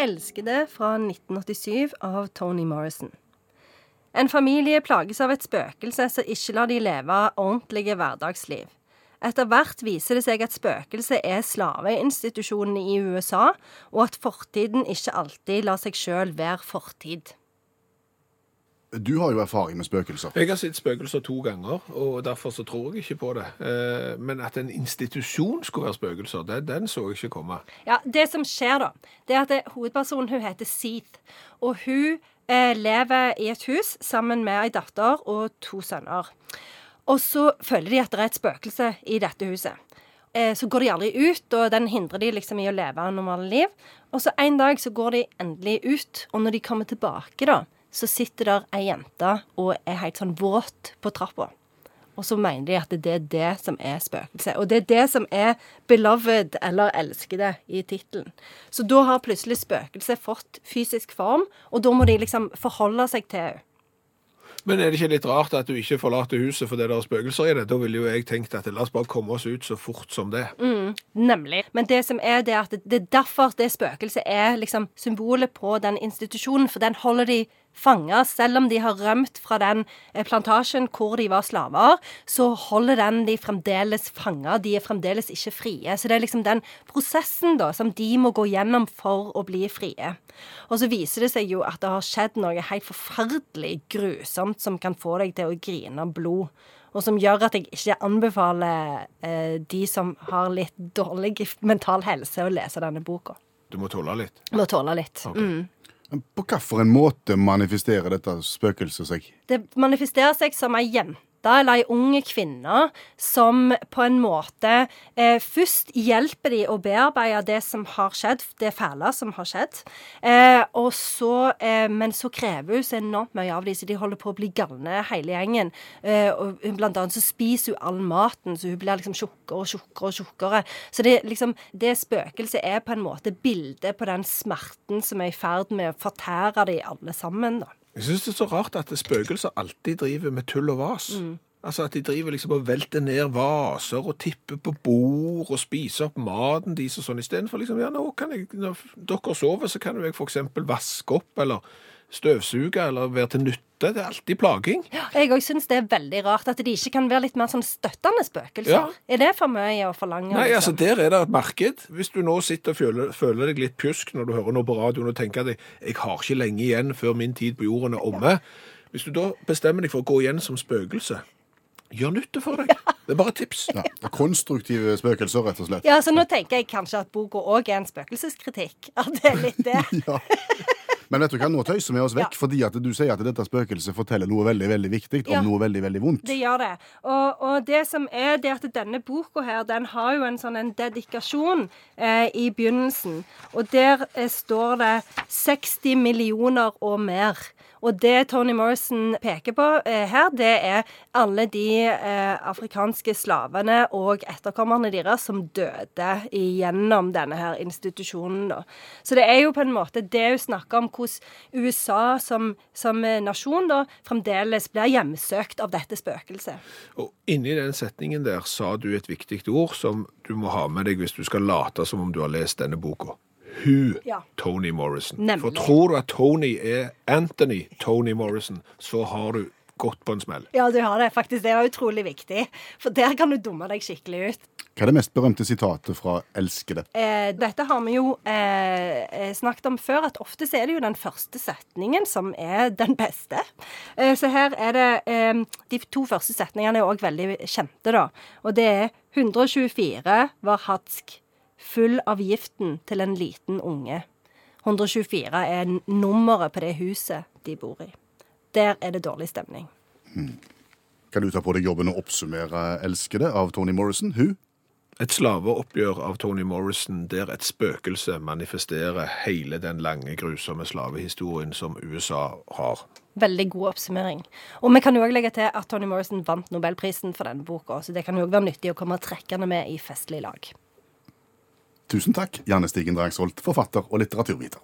'Elskede' fra 1987 av Tony Morrison. En familie plages av et spøkelse som ikke lar de leve ordentlige hverdagsliv. Etter hvert viser det seg at spøkelset er slaveinstitusjonen i USA, og at fortiden ikke alltid lar seg sjøl være fortid. Du har jo erfaring med spøkelser. Jeg har sett spøkelser to ganger, og derfor så tror jeg ikke på det. Eh, Men at en institusjon skulle være spøkelser, det, den så jeg ikke komme. Ja, Det som skjer, da, det er at det, hovedpersonen hun heter Seath. Og hun eh, lever i et hus sammen med ei datter og to sønner. Og så føler de at det er et spøkelse i dette huset. Eh, så går de aldri ut, og den hindrer de liksom i å leve normale liv. Og så en dag så går de endelig ut, og når de kommer tilbake, da, så sitter der ei jente og er helt sånn våt på trappa. Og så mener de at det er det som er spøkelset. Og det er det som er 'beloved' eller 'elskede' i tittelen. Så da har plutselig spøkelset fått fysisk form, og da må de liksom forholde seg til henne. Men er det ikke litt rart at du ikke forlater huset fordi det er spøkelser i det? Da ville jo jeg tenkt at la oss bare komme oss ut så fort som det. Nemlig. Men det som er det at det, det er derfor det spøkelset er liksom symbolet på den institusjonen, for den holder de fanga. Selv om de har rømt fra den eh, plantasjen hvor de var slaver, så holder den de fremdeles fanga. De er fremdeles ikke frie. Så det er liksom den prosessen da som de må gå gjennom for å bli frie. Og så viser det seg jo at det har skjedd noe helt forferdelig grusomt som kan få deg til å grine av blod. Og som gjør at jeg ikke anbefaler eh, de som har litt dårlig mental helse, å lese denne boka. Du må tåle litt. Må tåle litt. Okay. Mm. På hvilken måte manifesterer dette spøkelset seg? Det manifesterer seg som ei jente eller ei ung kvinne som på en måte eh, Først hjelper de å bearbeide det som har skjedd, det fæle som har skjedd. Eh, og så, eh, men så krever hun så enormt mye av dem, så de holder på å bli galne, hele gjengen. Eh, og blant annet så spiser hun all maten, så hun blir liksom tjukkere og tjukkere og tjukkere. Så det, liksom, det spøkelset er på en måte bildet på den smerten som er i ferd med å fortære de alle sammen. da. Jeg syns det er så rart at spøkelser alltid driver med tull og vas. Altså at de driver liksom og velter ned vaser og tipper på bord og spiser opp maten deres og sånn. Istedenfor liksom ja, nå kan jeg, når dere sover, så kan jo jeg f.eks. vaske opp eller støvsuge eller være til nytte. Det er alltid plaging. Jeg òg syns det er veldig rart at de ikke kan være litt mer sånn støttende spøkelser. Ja. Er det for mye å forlange? Nei, altså liksom? Der er det et marked. Hvis du nå sitter og føler, føler deg litt pjusk når du hører noe på radioen og tenker at jeg har ikke lenge igjen før min tid på jorden er omme. Hvis du da bestemmer deg for å gå igjen som spøkelse, gjør nytte for deg. Det er bare et tips. Ja, konstruktive spøkelser, rett og slett. Ja, så nå tenker jeg kanskje at boka òg er en spøkelseskritikk. At det er litt det. Ja. Men vet du hva, nå tøyser vi oss vekk, Ja. fordi at du sier at dette spøkelset forteller noe veldig veldig viktig om Ja. noe veldig veldig vondt. Det gjør det. Og, og det som er det at denne boka her, den har jo en sånn en dedikasjon eh, i begynnelsen. Og der eh, står det 60 millioner og mer. Og det Tony Morrison peker på eh, her, det er alle de eh, afrikanske slavene og etterkommerne deres som døde gjennom denne her institusjonen. Da. Så det er jo på en måte det hun snakker om hvordan USA som, som nasjon da fremdeles blir hjemsøkt av dette spøkelset. Og inni den setningen der sa du et viktig ord som du må ha med deg hvis du skal late som om du har lest denne boka. Hu Ja. Tony Morrison. Nemlig. For tror du at Tony er Anthony Tony Morrison, så har du gått på en smell. Ja, du har det. Faktisk, det er utrolig viktig. For der kan du dumme deg skikkelig ut. Hva er det mest berømte sitatet fra 'Elskede'? Eh, dette har vi jo eh, eh, snakket om før, at ofte så er det jo den første setningen som er den beste. Eh, så her er det eh, De to første setningene er òg veldig kjente, da. Og det er 124 var hatsk, full av giften til en liten unge. 124 er nummeret på det huset de bor i. Der er det dårlig stemning. Kan du ta på deg jobben å oppsummere 'Elskede' av Toni Morrison? Hun? Et slaveoppgjør av Tony Morrison der et spøkelse manifesterer hele den lange, grusomme slavehistorien som USA har. Veldig god oppsummering. Og vi kan jo også legge til at Tony Morrison vant Nobelprisen for denne boka, så det kan jo også være nyttig å komme trekkende med i festlig lag. Tusen takk, Janne Stigen Drangsholt, forfatter og litteraturviter.